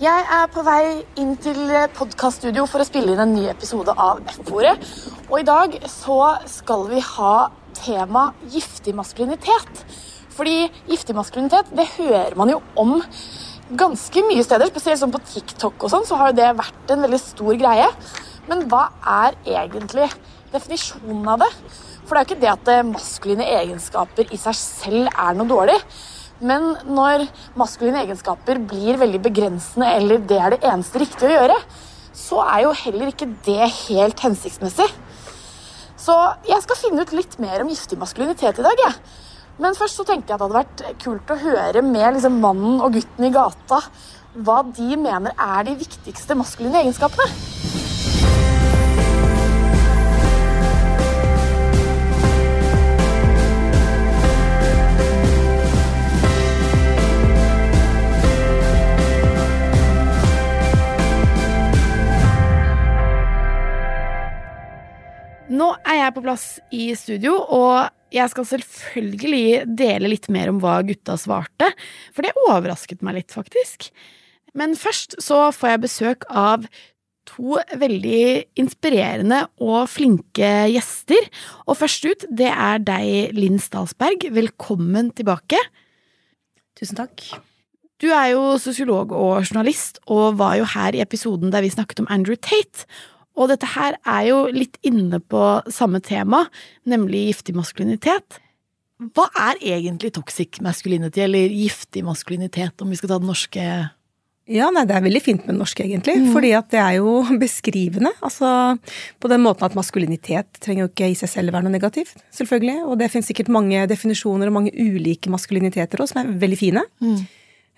Jeg er på vei inn til podkaststudio for å spille inn en ny episode av F-ordet. Og i dag så skal vi ha tema giftig maskulinitet. Fordi giftig maskulinitet, det hører man jo om ganske mye steder. Spesielt sånn på TikTok og sånn, så har det vært en veldig stor greie. Men hva er egentlig definisjonen av det? For det er jo ikke det at maskuline egenskaper i seg selv er noe dårlig. Men når maskuline egenskaper blir veldig begrensende, eller det er det eneste riktige å gjøre, så er jo heller ikke det helt hensiktsmessig. Så jeg skal finne ut litt mer om giftig maskulinitet i dag. Jeg. Men først så tenkte jeg at det hadde vært kult å høre med liksom mannen og gutten i gata hva de mener er de viktigste maskuline egenskapene. Er på plass i studio, og jeg skal selvfølgelig dele litt mer om hva gutta svarte, for det overrasket meg litt, faktisk. Men først så får jeg besøk av to veldig inspirerende og flinke gjester. Og først ut, det er deg, Linn Stalsberg. Velkommen tilbake. Tusen takk. Du er jo sosiolog og journalist, og var jo her i episoden der vi snakket om Andrew Tate. Og dette her er jo litt inne på samme tema, nemlig giftig maskulinitet. Hva er egentlig toxic masculinity, eller giftig maskulinitet, om vi skal ta den norske ja, nei, det er veldig fint med norsk, egentlig. Mm. Fordi at det er jo beskrivende. Altså på den måten at maskulinitet trenger jo ikke i seg selv være noe negativt, selvfølgelig. Og det finnes sikkert mange definisjoner og mange ulike maskuliniteter også, som er veldig fine. Mm.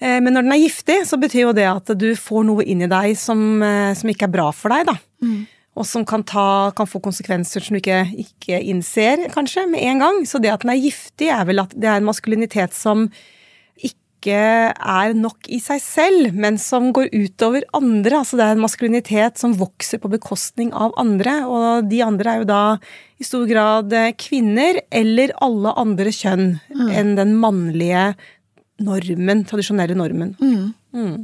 Men når den er giftig, så betyr jo det at du får noe inn i deg som, som ikke er bra for deg, da. Mm. Og som kan, ta, kan, få konsekvenser som du ikke, ikke, innser, kanskje, med en gang. Så det at den er giftig, er vel at det er en maskulinitet som ikke er nok i seg selv, men som går utover andre. Altså det er en maskulinitet som vokser på bekostning av andre. Og de andre er jo da i stor grad kvinner eller alle andre kjønn mm. enn den mannlige normen, tradisjonelle normen. Mm. Mm.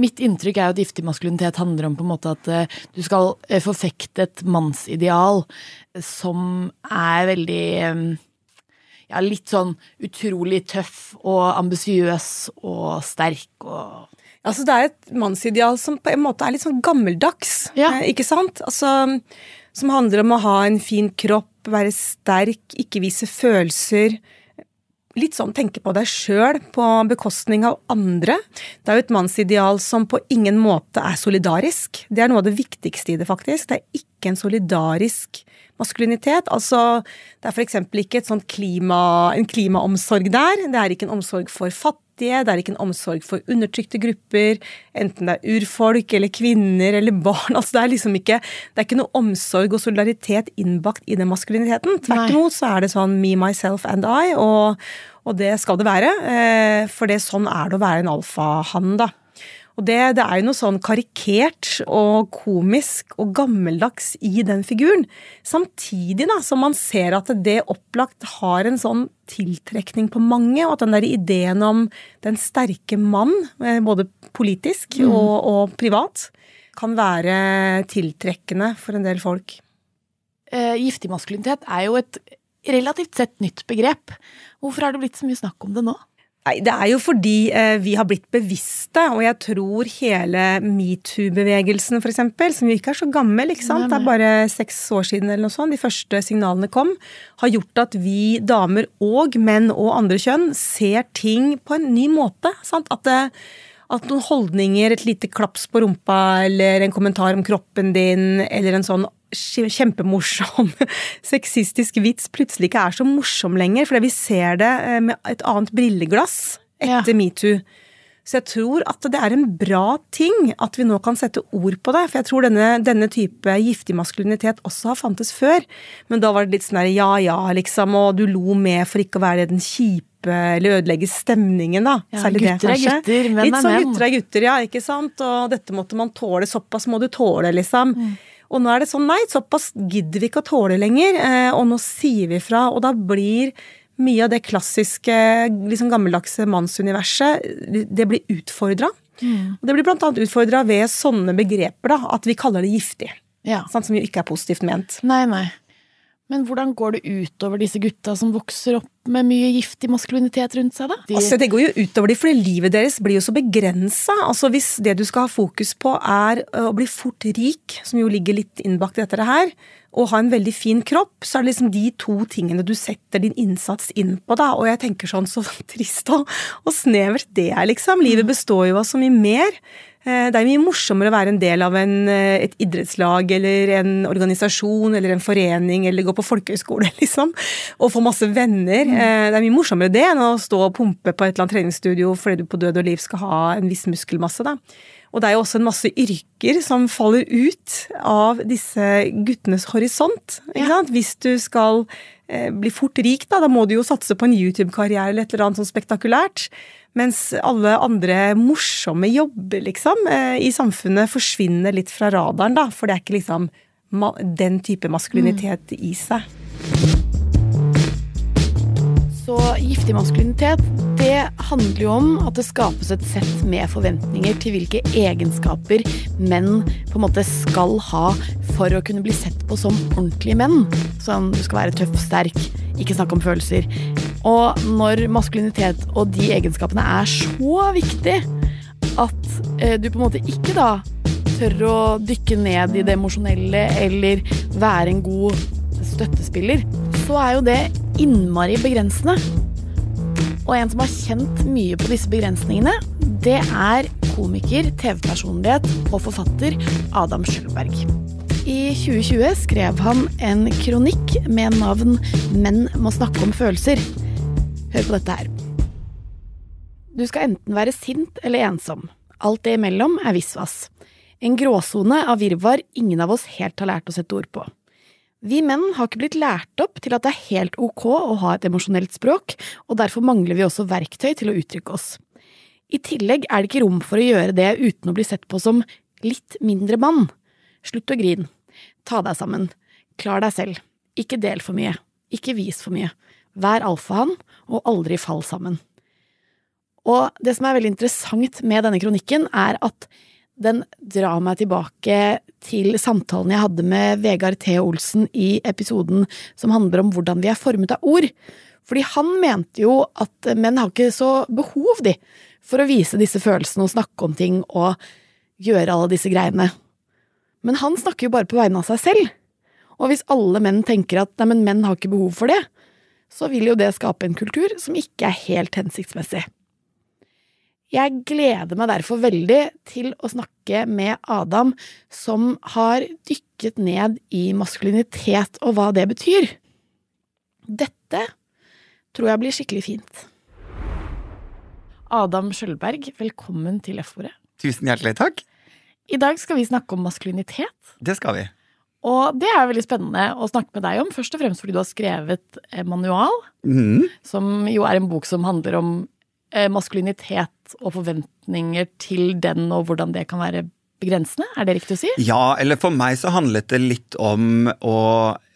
Mitt inntrykk er jo at giftig maskulinitet handler om på en måte at uh, du skal uh, forfekte et mannsideal som er veldig um, ja, litt sånn utrolig tøff og ambisiøs og sterk og Altså det er et mannsideal som på en måte er litt sånn gammeldags, ja. eh, ikke sant? Altså Som handler om å ha en fin kropp, være sterk, ikke vise følelser litt sånn tenke på deg sjøl på bekostning av andre. Det er jo et mannsideal som på ingen måte er solidarisk. Det er noe av det viktigste i det, faktisk. Det er ikke en solidarisk maskulinitet. Altså, det er f.eks. ikke klima, en klimaomsorg der. Det er ikke en omsorg for fattige fattige, det er ikke en omsorg for undertrykte grupper, enten det er urfolk eller kvinner eller barn. altså Det er liksom ikke det er ikke noe omsorg og solidaritet innbakt i den maskuliniteten. Tvert imot så er det sånn me, myself and I, og, og det skal det være. Eh, for det sånn er det å være en alfahann, da. Og det, det, er jo noe sånn karikert og komisk og gammeldags i den figuren. Samtidig da, som man ser at det opplagt har en sånn tiltrekning på mange, og at den der ideen om den sterke mann, eh, både politisk mm. og, og, privat, kan være tiltrekkende for en del folk. Eh, giftig maskulinitet er jo et relativt sett nytt begrep. Hvorfor har det blitt så mye snakk om det nå? Nei, Det er jo fordi eh, vi har blitt bevisste, og jeg tror hele metoo-bevegelsen f.eks., som jo ikke er så gammel, ikke sant? det er bare seks år siden eller noe sånt, de første signalene kom, har gjort at vi damer og menn og andre kjønn ser ting på en ny måte. sant? At, det, at noen holdninger, et lite klaps på rumpa eller en kommentar om kroppen din, eller en sånn kjempemorsom sexistisk vits plutselig ikke er så morsom lenger, fordi vi ser det eh, med et annet brilleglass etter ja. metoo. Så jeg tror at det er en bra ting at vi nå kan sette ord på det. For jeg tror denne, denne type giftig maskulinitet også har fantes før. Men da var det litt sånn der ja ja, liksom, og du lo med for ikke å være den kjipe eller ødelegge stemningen, da. Ja, Særlig gutter det, kanskje. er gutter, menn litt sånn. Gutter er gutter, ja, ikke sant. Og dette måtte man tåle, såpass må du tåle, liksom. Mm. Og nå er det sånn nei, såpass gidder vi ikke å tåle lenger, eh, og nå sier vi fra. Og da blir mye av det klassiske, liksom gammeldagse mannsuniverset, det blir utfordra. Mm. Og det blir annet utfordra ved sånne begreper, da, at vi kaller det giftig. Ja. Sant, som jo ikke er positivt ment. Nei, nei. Men hvordan går det utover disse gutta som vokser opp med mye giftig maskulinitet rundt seg, da? De... Altså, det går jo utover de, fordi livet deres blir jo så begrensa. Altså, hvis det du skal ha fokus på er å bli fort rik, som jo ligger litt innbakt i dette her, og ha en veldig fin kropp, så er det liksom de to tingene du setter din innsats inn på, da. Og jeg tenker sånn så trist og, og snevert det er, liksom. Livet består jo av så mye mer. Eh, det er mye morsommere å være en del av en, eh, et idrettslag eller en organisasjon eller en forening eller gå på folkehøyskole, liksom. Og få masse venner. Mm. Eh, det er mye morsommere det enn å stå og pumpe på et eller annet treningsstudio fordi du på død og liv skal ha en viss muskelmasse, da. Og det er jo også en masse yrker som faller ut av disse guttenes horisont. Ja. Hvis du skal eh, bli fort rik, da, da må du jo satse på en YouTube-karriere eller et eller annet sånn spektakulært. Mens alle andre morsomme jobber, liksom, eh, i samfunnet forsvinner litt fra radaren, da. For det er ikke liksom den type maskulinitet mm. i seg. Så giftig maskulinitet, det handler jo om at det skapes et sett med forventninger til hvilke egenskaper menn på en måte skal ha for å kunne bli sett på som ordentlige menn. Sånn du skal være tøff, sterk, ikke snakke om følelser. Og når maskulinitet og de egenskapene er så viktig at eh, du på en måte ikke da tør å dykke ned i det emosjonelle eller være en god støttespiller, så er jo det innmari begrensende. Og en som har kjent mye på disse begrensningene, det er komiker, TV-personlighet og forfatter Adam Schulberg. I 2020 skrev han en kronikk med navn 'Menn må snakke om følelser'. Hør på dette her. Du skal enten være sint eller ensom. Alt det imellom er visvas. En gråsone av virvar ingen av oss helt har lært å sette ord på. Vi menn har ikke blitt lært opp til at det er helt ok å ha et emosjonelt språk, og derfor mangler vi også verktøy til å uttrykke oss. I tillegg er det ikke rom for å gjøre det uten å bli sett på som litt mindre mann. Slutt å grine. Ta deg sammen. Klar deg selv. Ikke del for mye. Ikke vis for mye. Vær alfahann, og aldri fall sammen. Og det som er veldig interessant med denne kronikken, er at den drar meg tilbake til samtalen jeg hadde med Vegard T. Olsen i episoden som handler om hvordan vi er formet av ord. Fordi han mente jo at menn har ikke så behov, de, for å vise disse følelsene og snakke om ting og gjøre alle disse greiene. Men han snakker jo bare på vegne av seg selv. Og hvis alle menn tenker at nei, men menn har ikke behov for det, så vil jo det skape en kultur som ikke er helt hensiktsmessig. Jeg gleder meg derfor veldig til å snakke med Adam, som har dykket ned i maskulinitet og hva det betyr. Dette tror jeg blir skikkelig fint. Adam Skjølberg, velkommen til F-ordet. Tusen hjertelig takk. I dag skal vi snakke om maskulinitet. Det skal vi. Og det er veldig spennende å snakke med deg om, først og fremst fordi du har skrevet manual, mm. som jo er en bok som handler om Eh, maskulinitet og forventninger til den, og hvordan det kan være begrensende? Er det riktig å si? Ja, eller for meg så handlet det litt om å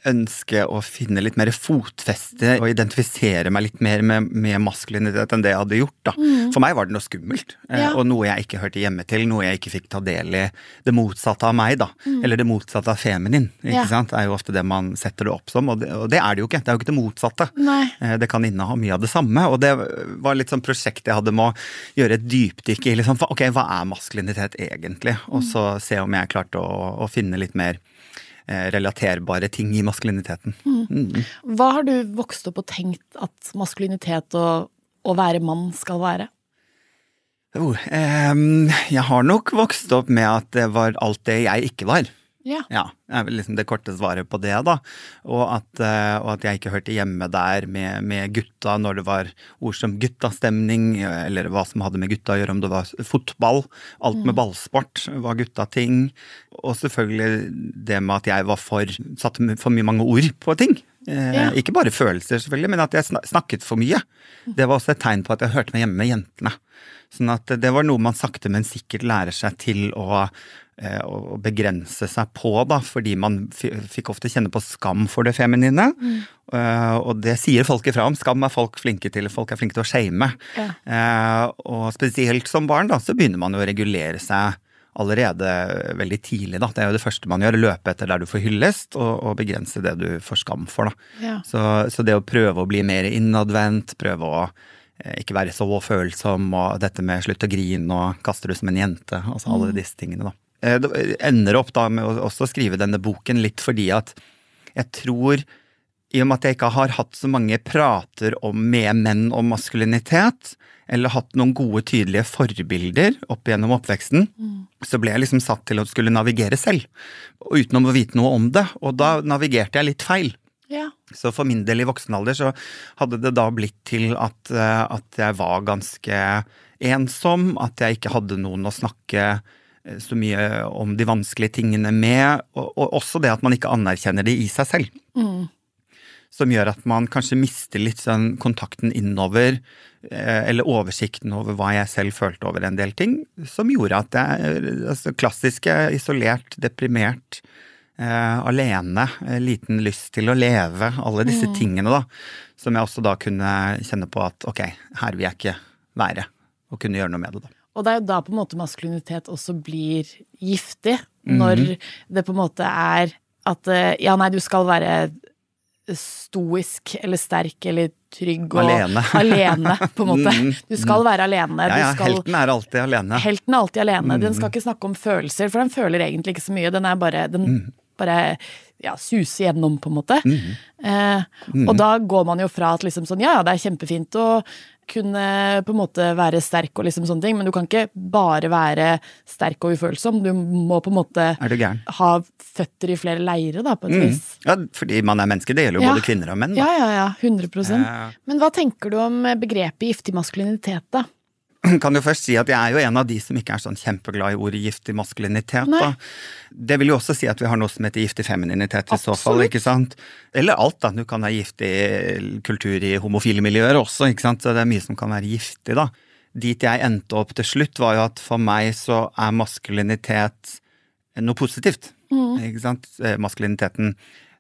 ønske å finne litt mer fotfeste og identifisere meg litt mer med, med maskulinitet enn det jeg hadde gjort. da. Mm. For meg var det noe skummelt, eh, ja. og noe jeg ikke hørte hjemme til. Noe jeg ikke fikk ta del i. Det motsatte av meg, da. Mm. Eller det motsatte av feminin. ikke ja. sant? Det er jo ofte det man setter det opp som, og det, og det, er det jo ikke. Det er jo ikke det motsatte. Nei. Eh, det kan inneha mye av det samme, og det var litt sånn prosjekt jeg hadde med å gjøre et dypdykk i liksom, ok, hva er maskulinitet egentlig? Og mm. så se om jeg klarte å, å finne litt mer relaterbare ting i maskuliniteten. Mm. Mm. Hva har du vokst opp og tenkt at maskulinitet og å være mann skal være? Oh, eh, jeg har nok vokst opp med at det var alt det jeg ikke var. Ja. ja er vel liksom det korte svaret på det, da. Og at, uh, og at jeg ikke hørte hjemme der med, med, gutta når det var ord som guttastemning, eller hva som hadde med gutta å gjøre, om det var fotball. Alt med mm. ballsport var gutta-ting. Og selvfølgelig det med at jeg var for satte for mye mange ord på ting. Eh, ja. Ikke bare følelser, selvfølgelig, men at jeg snakket for mye. Det var også et tegn på at jeg hørte meg hjemme med jentene. Sånn at det var noe man sakte, men sikkert lærer seg til å eh, å begrense seg på, da, fordi man fikk ofte kjenne på skam for det feminine. Mm. Uh, og det sier folk ifra om. Skam er folk flinke til. Folk er flinke til å shame. Ja. Uh, og spesielt som barn, da, så begynner man jo å regulere seg allerede veldig tidlig. Da. Det er jo det første man gjør, løpe etter der du får hyllest, og, og begrense det du får skam for. Ja. Så, så, det å prøve å bli mer innadvendt, prøve å eh, ikke være så følsom, og dette med slutt å grine og kaster du som en jente, altså alle mm. disse tingene, da. Eh, ender opp da med å skrive denne boken litt fordi at jeg tror i og med at jeg ikke har hatt så mange prater om med menn om maskulinitet, eller hatt noen gode, tydelige forbilder opp gjennom oppveksten, mm. så ble jeg liksom satt til å skulle navigere selv, uten å vite noe om det. Og da navigerte jeg litt feil. Ja. Så for min del i voksen alder så hadde det da blitt til at, eh, at jeg var ganske ensom, at jeg ikke hadde noen å snakke eh, så mye om de vanskelige tingene med, og, og også det at man ikke anerkjenner det i seg selv. Mm som gjør at man kanskje mister litt sånn kontakten innover, eh, eller oversikten over hva jeg selv følte over en del ting, som gjorde at jeg altså Klassiske, isolert, deprimert, eh, alene, eh, liten lyst til å leve, alle disse mm. tingene, da. Som jeg også da kunne kjenne på at ok, her vil jeg ikke være, og kunne gjøre noe med det, da. Og det er jo da på en måte maskulinitet også blir giftig, når mm. det på en måte er at ja, nei, du skal være stoisk eller sterk eller trygg og alene, alene på en måte. Mm, du skal mm. være alene. Ja, ja, skal, helten er alltid alene. Helten er alltid alene. Den skal mm. ikke snakke om følelser, for den føler egentlig ikke så mye. Den er bare, den bare ja, suse gjennom, på en måte. Eh, og da går man jo fra at liksom sånn, ja ja, det er kjempefint å kunne på en måte være sterk og liksom sånne ting, men du kan ikke bare være sterk og ufølsom. Du må på en måte ha føtter i flere leire, da, på et mm. vis. Ja, fordi man er menneske. Det gjelder jo ja. både kvinner og menn. Da. Ja, ja, ja. 100 ja. Men hva tenker du om begrepet giftig maskulinitet, da? kan jo først si at jeg er jo en av de som ikke er sånn kjempeglad i ordet giftig maskulinitet. Da. Det vil jo også si at vi har noe som heter giftig femininitet i Absolutt. så fall. ikke sant? Eller alt, da. Du kan ha giftig kultur i homofile miljøer også, ikke sant. Så det er mye som kan være giftig, da. Dit jeg endte opp til slutt, var jo at for meg så er maskulinitet noe positivt. Mm. Ikke sant. Eh, maskuliniteten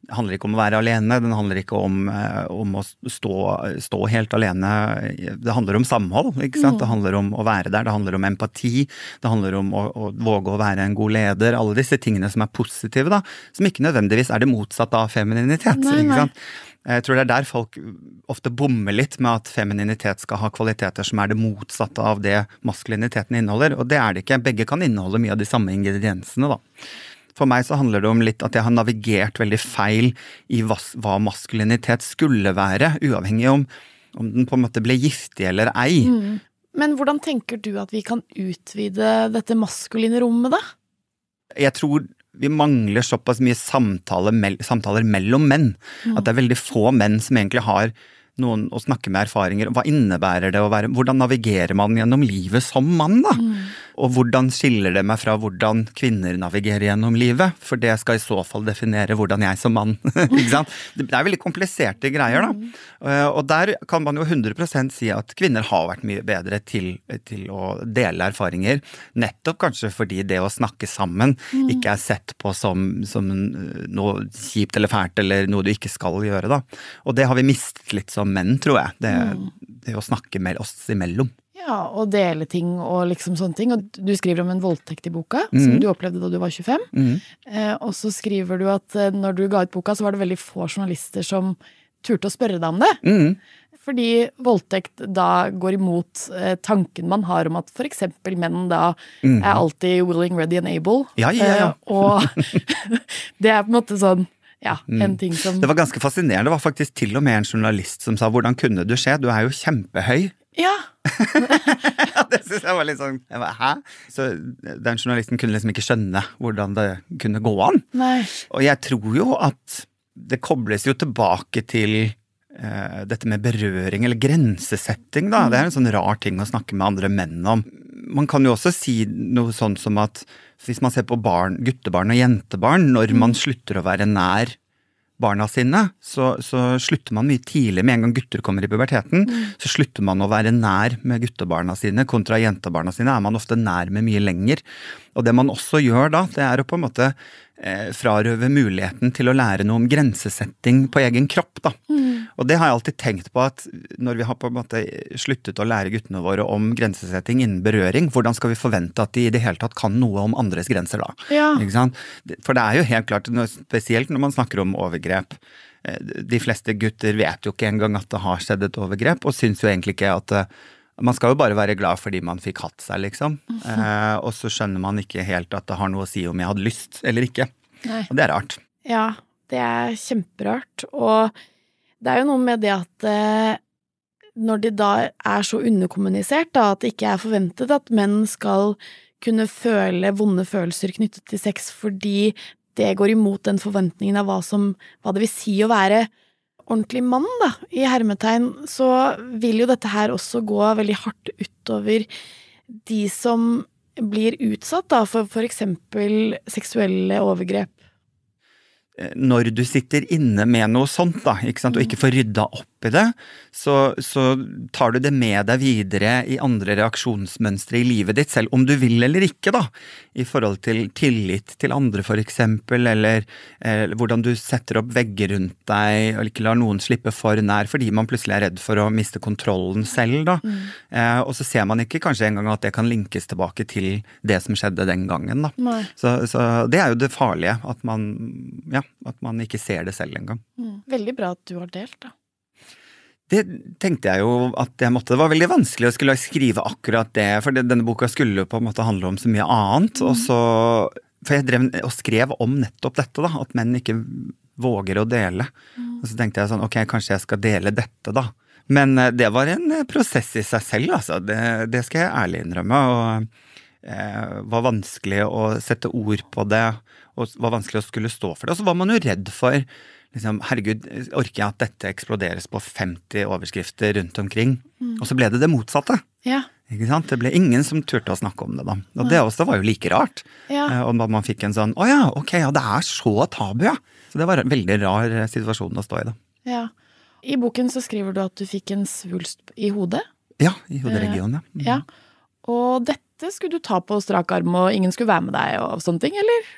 det handler ikke om å være alene, den handler ikke om, eh, om å stå, stå, helt alene. Det handler om samhold, ikke sant. Mm. Det handler om å være der, det handler om empati. Det handler om å, å, våge å være en god leder. Alle disse tingene som er positive, da. Som ikke nødvendigvis er det motsatte av femininitet. Nei, ikke sant? Jeg tror det er der folk ofte bommer litt med at femininitet skal ha kvaliteter som er det motsatte av det maskuliniteten inneholder, og det er det ikke. Begge kan inneholde mye av de samme ingrediensene, da. For meg så handler det om litt at jeg har navigert veldig feil i hva, hva maskulinitet skulle være, uavhengig om, om den på en måte ble giftig eller ei. Mm. Men hvordan tenker du at vi kan utvide dette maskuline rommet, da? Jeg tror vi mangler såpass mye samtale, samtaler mellom menn. Mm. At det er veldig få menn som egentlig har noen å snakke med erfaringer. Hva innebærer det å være Hvordan navigerer man gjennom livet som mann, da? Mm. Og hvordan skiller det meg fra hvordan kvinner navigerer gjennom livet? For det skal i så fall definere hvordan jeg som mann Ikke sant? Det er veldig kompliserte greier, da. Mm. Eh, og der kan man jo 100 si at kvinner har vært mye bedre til, til, å dele erfaringer. Nettopp kanskje fordi det å snakke sammen mm. ikke er sett på som, som noe kjipt eller fælt eller noe du ikke skal gjøre, da. Og det har vi mistet litt som menn, tror jeg. Det, mm. det å snakke med oss imellom. Ja, og dele ting og liksom sånne ting. Og du skriver om en voldtekt i boka, mm. som du opplevde da du var 25. Mm. Eh, og så skriver du at eh, når du ga ut boka, så var det veldig få journalister som turte å spørre deg om det. Mm. Fordi voldtekt da går imot eh, tanken man har om at f.eks. menn da mm. er alltid willing, ready and able. Ja, ja, ja. Eh, og det er på en måte sånn ja, en mm. ting som Det var ganske fascinerende. Det var faktisk til og med en journalist som sa 'hvordan kunne du skje', du er jo kjempehøy'. Ja. det syns jeg var litt sånn jeg var, Hæ? Så den journalisten kunne liksom ikke skjønne hvordan det kunne gå an. Nei. Og jeg tror jo at det kobles jo tilbake til uh, dette med berøring, eller grensesetting, da. Mm. Det er en sånn rar ting å snakke med andre menn om. Man kan jo også si noe sånn som at hvis man ser på barn, guttebarn og jentebarn, når mm. man slutter å være nær barna sine, så, så, slutter man mye tidlig. Med en gang gutter kommer i puberteten, mm. så slutter man å være nær med guttebarna sine. Kontra jentebarna sine er man ofte nær med mye lenger. Og det man også gjør da, det er å på en måte frarøve muligheten til å lære noe om grensesetting på egen kropp. da. Mm. Og det har jeg alltid tenkt på at når vi har på en måte sluttet å lære guttene våre om grensesetting innen berøring, hvordan skal vi forvente at de i det hele tatt kan noe om andres grenser da? Ja. For det er jo helt klart, spesielt når man snakker om overgrep. Eh, de fleste gutter vet jo ikke engang at det har skjedd et overgrep, og syns jo egentlig ikke at eh, man skal jo bare være glad fordi man fikk hatt seg, liksom. Mm -hmm. eh, og så skjønner man ikke helt at det har noe å si om jeg hadde lyst eller ikke. Nei. Og det er rart. Ja, det er kjemperart. Og det er jo noe med det at eh, når de da er så underkommunisert, da, at det ikke er forventet at menn skal kunne føle vonde følelser knyttet til sex fordi det går imot den forventningen av hva, som, hva det vil si å være ordentlig mann, da, i hermetegn, så vil jo dette her også gå veldig hardt utover de som blir utsatt da, for f.eks. seksuelle overgrep. Når du sitter inne med noe sånt, da, ikke sant, og ikke får rydda opp i det, så, så, tar du det med deg videre i andre reaksjonsmønstre i livet ditt, selv om du vil eller ikke, da. I forhold til tillit til andre, for eksempel, eller eh, hvordan du setter opp vegger rundt deg, og ikke lar noen slippe for nær fordi man plutselig er redd for å miste kontrollen selv, da. Mm. Eh, og så ser man ikke kanskje engang at det kan linkes tilbake til det som skjedde den gangen, da. Så, så, det er jo det farlige, at man, ja, at man ikke ser det selv engang. Mm. Veldig bra at du har delt, da. Det tenkte jeg jo at jeg måtte. Det var veldig vanskelig å skulle skrive akkurat det, for denne boka skulle på en måte handle om så mye annet. Mm. Og så, for jeg drev og skrev om nettopp dette, da, at menn ikke våger å dele. Mm. Og så tenkte jeg sånn, ok, kanskje jeg skal dele dette, da. Men eh, det var en eh, prosess i seg selv, altså. Det, det skal jeg ærlig innrømme. Og eh, var vanskelig å sette ord på det, og var vanskelig å skulle stå for det. Og så var man jo redd for liksom, Herregud, orker jeg at dette eksploderes på 50 overskrifter rundt omkring? Mm. Og så ble det det motsatte. Ja. Ikke sant? Det ble ingen som turte å snakke om det, da. Og det også var jo like rart. Ja. Eh, og man fikk en sånn Å ja, ok, ja, det er så tabu, ja. Så det var en veldig rar eh, situasjon å stå i, da. Ja. I boken så skriver du at du fikk en svulst i hodet. Ja, i hoderegionen, ja. Mm. ja. Og dette skulle du ta på strak arm, og ingen skulle være med deg og sånne ting, eller?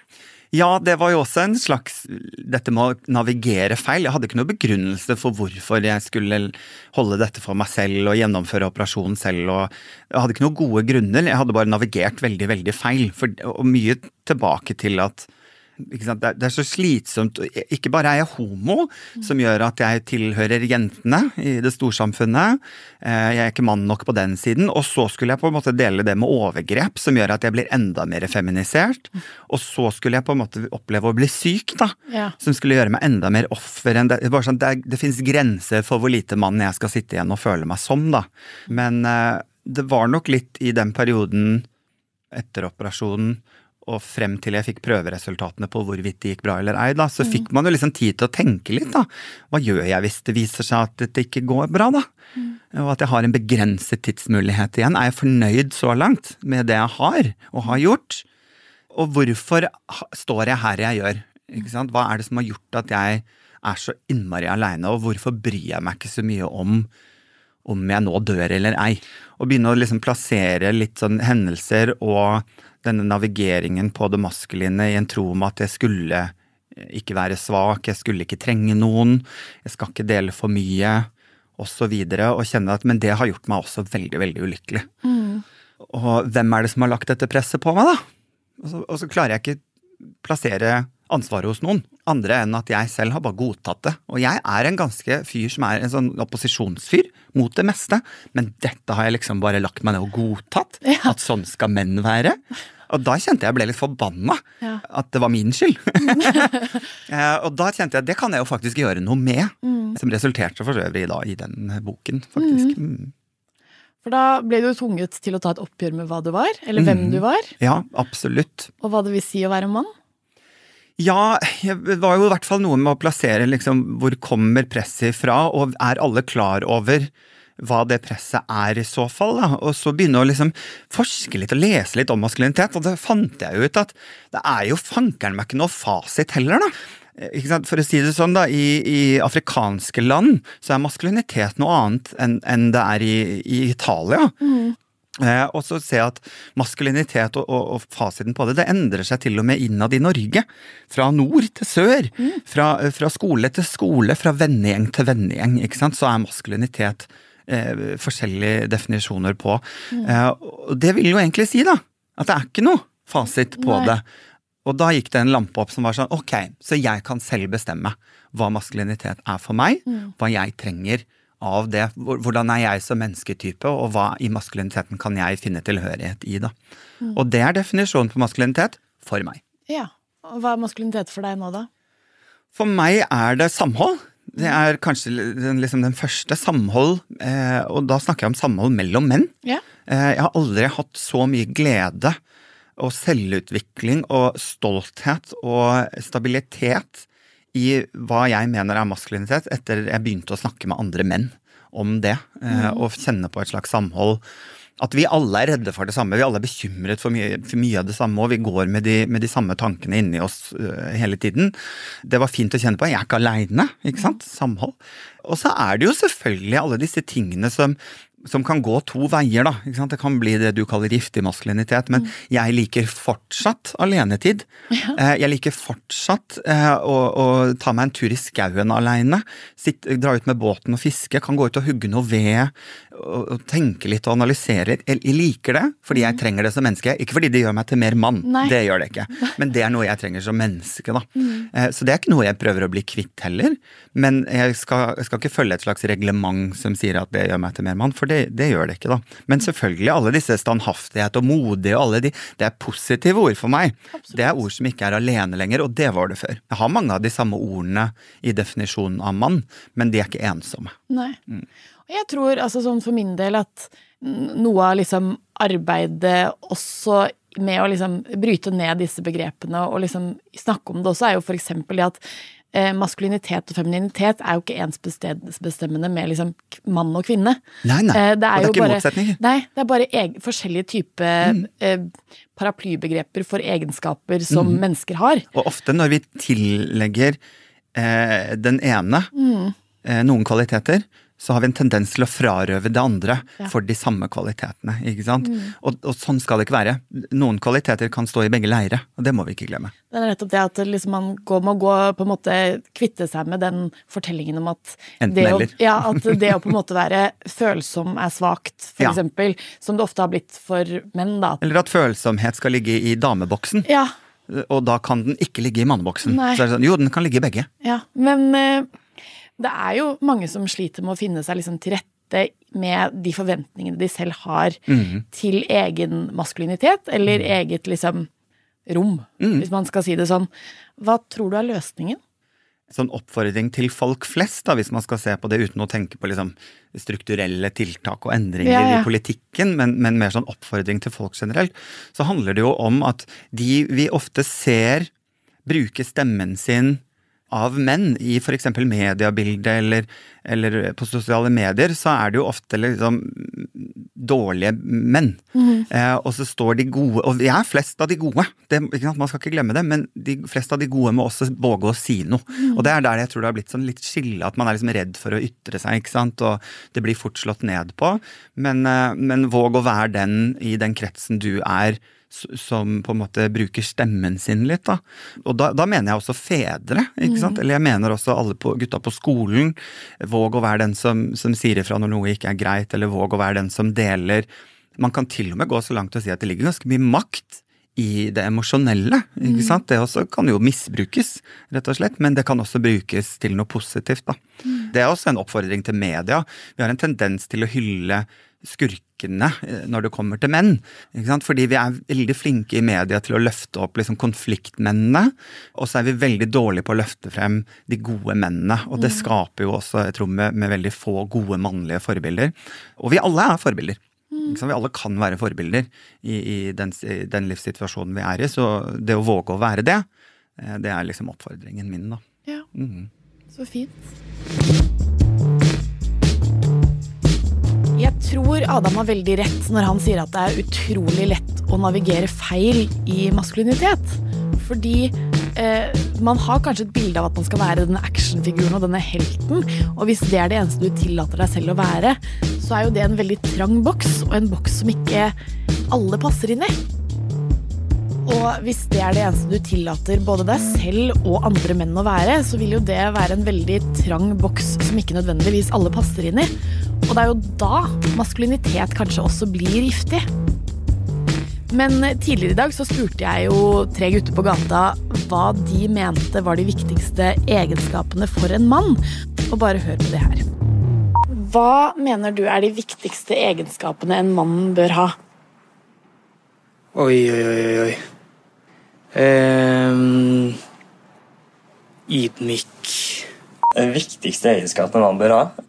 Ja, det var jo også en slags Dette med å navigere feil. Jeg hadde ikke noe begrunnelse for hvorfor jeg skulle holde dette for meg selv og gjennomføre operasjonen selv. og Jeg hadde ikke noen gode grunner, jeg hadde bare navigert veldig, veldig feil. For, og mye tilbake til at det er, så slitsomt. Ikke bare er jeg homo, som gjør at jeg tilhører jentene i det storsamfunnet. Eh, jeg er ikke mann nok på den siden. Og så skulle jeg på en måte dele det med overgrep, som gjør at jeg blir enda mer feminisert. Og så skulle jeg på en måte oppleve å bli syk, da. Ja. Som skulle gjøre meg enda mer offer det. Bare sånn, det, det fins grenser for hvor lite mann jeg skal sitte igjen og føle meg som, da. Men eh, det var nok litt i den perioden etter operasjonen og frem til jeg fikk prøveresultatene på hvorvidt det gikk bra eller ei, da, så mm. fikk man jo liksom tid til å tenke litt, da. Hva gjør jeg hvis det viser seg at det ikke går bra, da? Mm. Og at jeg har en begrenset tidsmulighet igjen. Er jeg fornøyd så langt med det jeg har og har gjort? Og hvorfor står jeg her jeg gjør? Ikke sant? Hva er det som har gjort at jeg er så innmari aleine, og hvorfor bryr jeg meg ikke så mye om om jeg nå dør eller ei? Og begynne å liksom plassere litt sånn hendelser og denne navigeringen på det maskuline i en tro om at jeg skulle ikke være svak, jeg skulle ikke trenge noen, jeg skal ikke dele for mye, osv. Og, så og kjenne at Men det har gjort meg også veldig, veldig ulykkelig. Mm. Og hvem er det som har lagt dette presset på meg, da? Og så, og så klarer jeg ikke plassere ansvaret hos noen, andre enn at jeg selv har bare godtatt det. Og jeg er en ganske fyr som er en sånn opposisjonsfyr mot det meste, men dette har jeg liksom bare lagt meg ned og godtatt. Ja. At sånn skal menn være. Og da kjente jeg ble litt forbanna. Ja. At det var min skyld. Eh, og da kjente jeg at det kan jeg jo faktisk gjøre noe med. Mm. Som resulterte for øvrig da i den boken, faktisk. Mm. mm. For da ble du tvunget til å ta et oppgjør med hva du var, eller hvem mm. du var. Ja, absolutt. Og hva det vil si å være mann. Ja, det var jo i hvert fall noe med å plassere liksom, hvor kommer presset ifra, og er alle klar over hva det presset er i så fall. Da. Og så begynne å liksom forske litt og lese litt om maskulinitet, og det fant jeg ut at det er jo fankeren meg ikke noe fasit heller, da. For å si det sånn, da, i, i, afrikanske land så er maskulinitet noe annet enn, enn det er i, i Italia. Mm. Eh, og så ser jeg at maskulinitet og, og, og, fasiten på det, det endrer seg til og med innad i Norge. Fra nord til sør. Mm. Fra, fra, skole til skole, fra vennegjeng til vennegjeng. ikke sant? Så er maskulinitet eh, forskjellige definisjoner på. Mm. Eh, og det vil jo egentlig si, da, at det er ikke noe fasit på Nei. det. Og da gikk det en lampe opp som var sånn ok, så jeg kan selv bestemme hva maskulinitet er for meg, mm. hva jeg trenger av det. Hvordan er jeg som mennesketype, og hva i maskuliniteten kan jeg finne tilhørighet i, da. Mm. Og det er definisjonen på maskulinitet for meg. Ja, og Hva er maskulinitet for deg nå, da? For meg er det samhold. Det er kanskje den, liksom den første samhold, eh, og da snakker jeg om samhold mellom menn. Ja. Eh, jeg har aldri hatt så mye glede og selvutvikling og stolthet og stabilitet i hva jeg mener er maskulinitet, etter jeg begynte å snakke med andre menn om det, eh, mm. og kjenne på et slags samhold. At vi alle er redde for det samme, vi alle er bekymret for mye, for mye av det samme, og vi går med de, med de samme tankene inni oss uh, hele tiden. Det var fint å kjenne på. Jeg er ikke aleine, ikke sant? Samhold. Og så er det jo selvfølgelig alle disse tingene som som kan gå to veier, da. Det kan bli det du kaller giftig maskulinitet, men mm. jeg liker fortsatt alenetid. Ja. Eh, jeg liker fortsatt eh, å, å, ta meg en tur i skauen aleine. Dra ut med båten og fiske. Kan gå ut og hugge noe ved. Og, og tenke litt og analysere. Jeg, liker det fordi jeg mm. trenger det som menneske. Ikke fordi det gjør meg til mer mann, Nei. det gjør det ikke. Men det er noe jeg trenger som menneske, da. Mm. Eh, så det er ikke noe jeg prøver å bli kvitt heller. Men jeg skal, jeg skal ikke følge et slags reglement som sier at det gjør meg til mer mann. for det det, det, gjør det ikke, da. Men selvfølgelig, alle disse standhaftighet og modig og alle de, det er positive ord for meg. Absolutt. Det er ord som ikke er alene lenger, og det var det før. Jeg har mange av de samme ordene i definisjonen av mann, men de er ikke ensomme. Nei. Mm. Jeg tror, altså sånn for min del, at noe av liksom arbeidet også med å liksom bryte ned disse begrepene og liksom snakke om det også, er jo for eksempel det at maskulinitet og femininitet er jo ikke ensbestemmende med liksom mann og kvinne. Nei, nei. Eh, det er, det er ikke bare, motsetninger. Nei, det er bare egen, forskjellige typer mm. eh, paraplybegreper for egenskaper som mm. mennesker har. Og ofte når vi tillegger eh, den ene mm. noen kvaliteter, så har vi en tendens til å frarøve det andre ja. for de samme kvalitetene. ikke sant? Mm. Og, og, sånn skal det ikke være. Noen kvaliteter kan stå i begge leire, og det må vi ikke glemme. Det er nettopp det at liksom man går, må gå på en måte kvitte seg med den fortellingen om at Enten det, å, ja, at det å på en måte være følsom er svakt, for ja. eksempel. Som det ofte har blitt for menn, da. Eller at følsomhet skal ligge i dameboksen. Ja. Og da kan den ikke ligge i manneboksen. Så er det sånn, jo, den kan ligge i begge. Ja, men... Uh, det er jo mange som sliter med å finne seg liksom til rette med de forventningene de selv har mm. til egen maskulinitet, eller mm. eget liksom rom, mm. hvis man skal si det sånn. Hva tror du er løsningen? Sånn oppfordring til folk flest, da, hvis man skal se på det uten å tenke på liksom, strukturelle tiltak og endringer ja, ja. i politikken, men, men, mer sånn oppfordring til folk generelt, så handler det jo om at de vi ofte ser bruke stemmen sin av menn i f.eks. mediebildet eller, eller, på sosiale medier, så er det jo ofte liksom dårlige menn. Mm. Eh, og så står de gode Og vi er flest av de gode, det, man skal ikke glemme det, men de fleste av de gode må også våge å si noe. Mm. Og det er der jeg tror det har blitt sånn litt skille, at man er liksom redd for å ytre seg, ikke sant, og det blir fort slått ned på. Men, eh, men våg å være den i den kretsen du er som på en måte bruker stemmen sin litt. Da. Og da, da mener jeg også fedre. ikke sant? Mm. Eller jeg mener også alle på, gutta på skolen. Våg å være den som, som sier ifra når noe ikke er greit, eller våg å være den som deler. Man kan til og med gå så langt og si at det ligger ganske mye makt i det emosjonelle. ikke mm. sant? Det også kan jo misbrukes, rett og slett, men det kan også brukes til noe positivt. da. Mm. Det er også en oppfordring til media. Vi har en tendens til å hylle skurkene eh, når det kommer til menn. Fordi vi er veldig flinke i media til å løfte opp liksom, konfliktmennene. Og så er vi veldig dårlige på å løfte frem de gode mennene. Og det mm. skaper jo også et rom med, med, veldig få gode mannlige forbilder. Og vi alle er forbilder. Mm. Vi alle kan være forbilder i, i, den, i, den, livssituasjonen vi er i. Så det å våge å være det, eh, det er liksom oppfordringen min, da. Ja. Mm. Så fint. Jeg tror Adam har veldig rett når han sier at det er utrolig lett å navigere feil i maskulinitet. Fordi eh, man har kanskje et bilde av at man skal være denne actionfiguren og denne helten, og hvis det er det eneste du tillater deg selv å være, så er jo det en veldig trang boks, og en boks som ikke alle passer inn i. Og hvis det er det eneste du tillater både deg selv og andre menn å være, så vil jo det være en veldig trang boks som ikke nødvendigvis alle passer inn i. Og det er jo da maskulinitet kanskje også blir giftig. Men tidligere i dag så spurte jeg jo tre gutter på gata hva de mente var de viktigste egenskapene for en mann. Og bare hør på det her. Hva mener du er de viktigste egenskapene en mann bør ha? Oi, oi, oi, oi. Um, ydmyk. Den viktigste egenskapen en mann bør ha?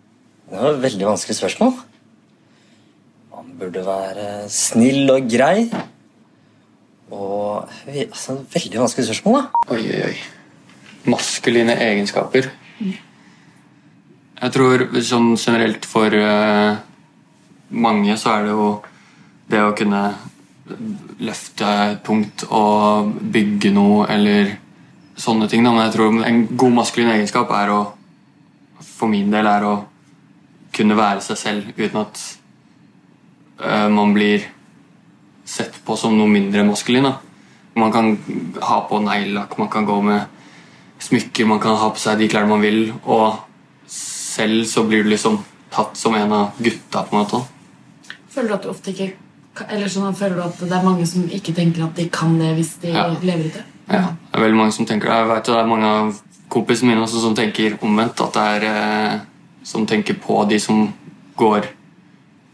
Det var et veldig vanskelig spørsmål. Man burde være snill og grei. Og altså, Veldig vanskelig spørsmål, da. Oi, oi, oi. Maskuline egenskaper. Jeg tror sånn generelt for uh, mange så er det jo det å kunne løfte tungt og bygge noe eller sånne ting. Da. Men jeg tror en god maskulin egenskap er å for min del er å kunne være seg selv uten at uh, man blir sett på som noe mindre maskulin. Da. Man kan ha på neglelakk, man kan gå med smykker, man kan ha på seg de klærne man vil, og selv så blir du liksom tatt som en av gutta. på en måte. Føler du at du ofte ikke eller sånn, Føler du at det er mange som ikke tenker at de kan det hvis de ja. lever i det? Ja, det er veldig mange som tenker det. Jeg vet det er mange av kompisene mine også som tenker omvendt. At det er eh, som tenker på de som går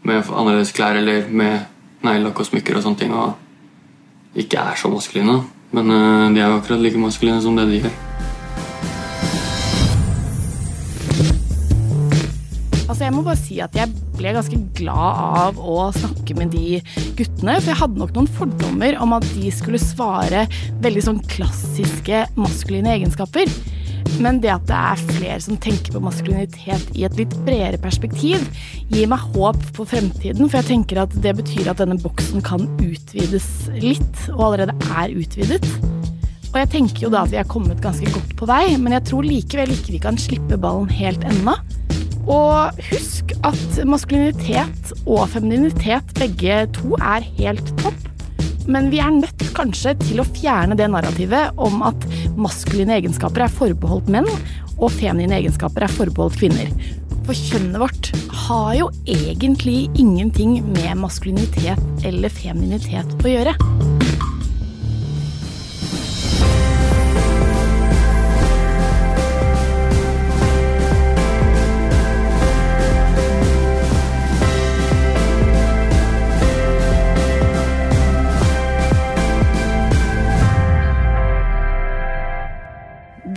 med annerledes klær eller med neglelakk og smykker og sånne ting, og ikke er så maskuline. Men uh, de er jo akkurat like maskuline som det de gjør. Altså, jeg må bare si at jeg ble ganske glad av å snakke med de guttene. For jeg hadde nok noen fordommer om at de skulle svare veldig sånn klassiske maskuline egenskaper. Men det at det er flere som tenker på maskulinitet i et litt bredere perspektiv, gir meg håp for fremtiden. For jeg tenker at det betyr at denne boksen kan utvides litt, og allerede er utvidet. Og jeg tenker jo da at vi er kommet ganske godt på vei, men jeg tror likevel ikke vi kan slippe ballen helt ennå. Og husk at maskulinitet og femininitet begge to er helt topp. Men vi er nødt kanskje til å fjerne det narrativet om at maskuline egenskaper er forbeholdt menn, og feminine egenskaper er forbeholdt kvinner. For kjønnet vårt har jo egentlig ingenting med maskulinitet eller femininitet å gjøre.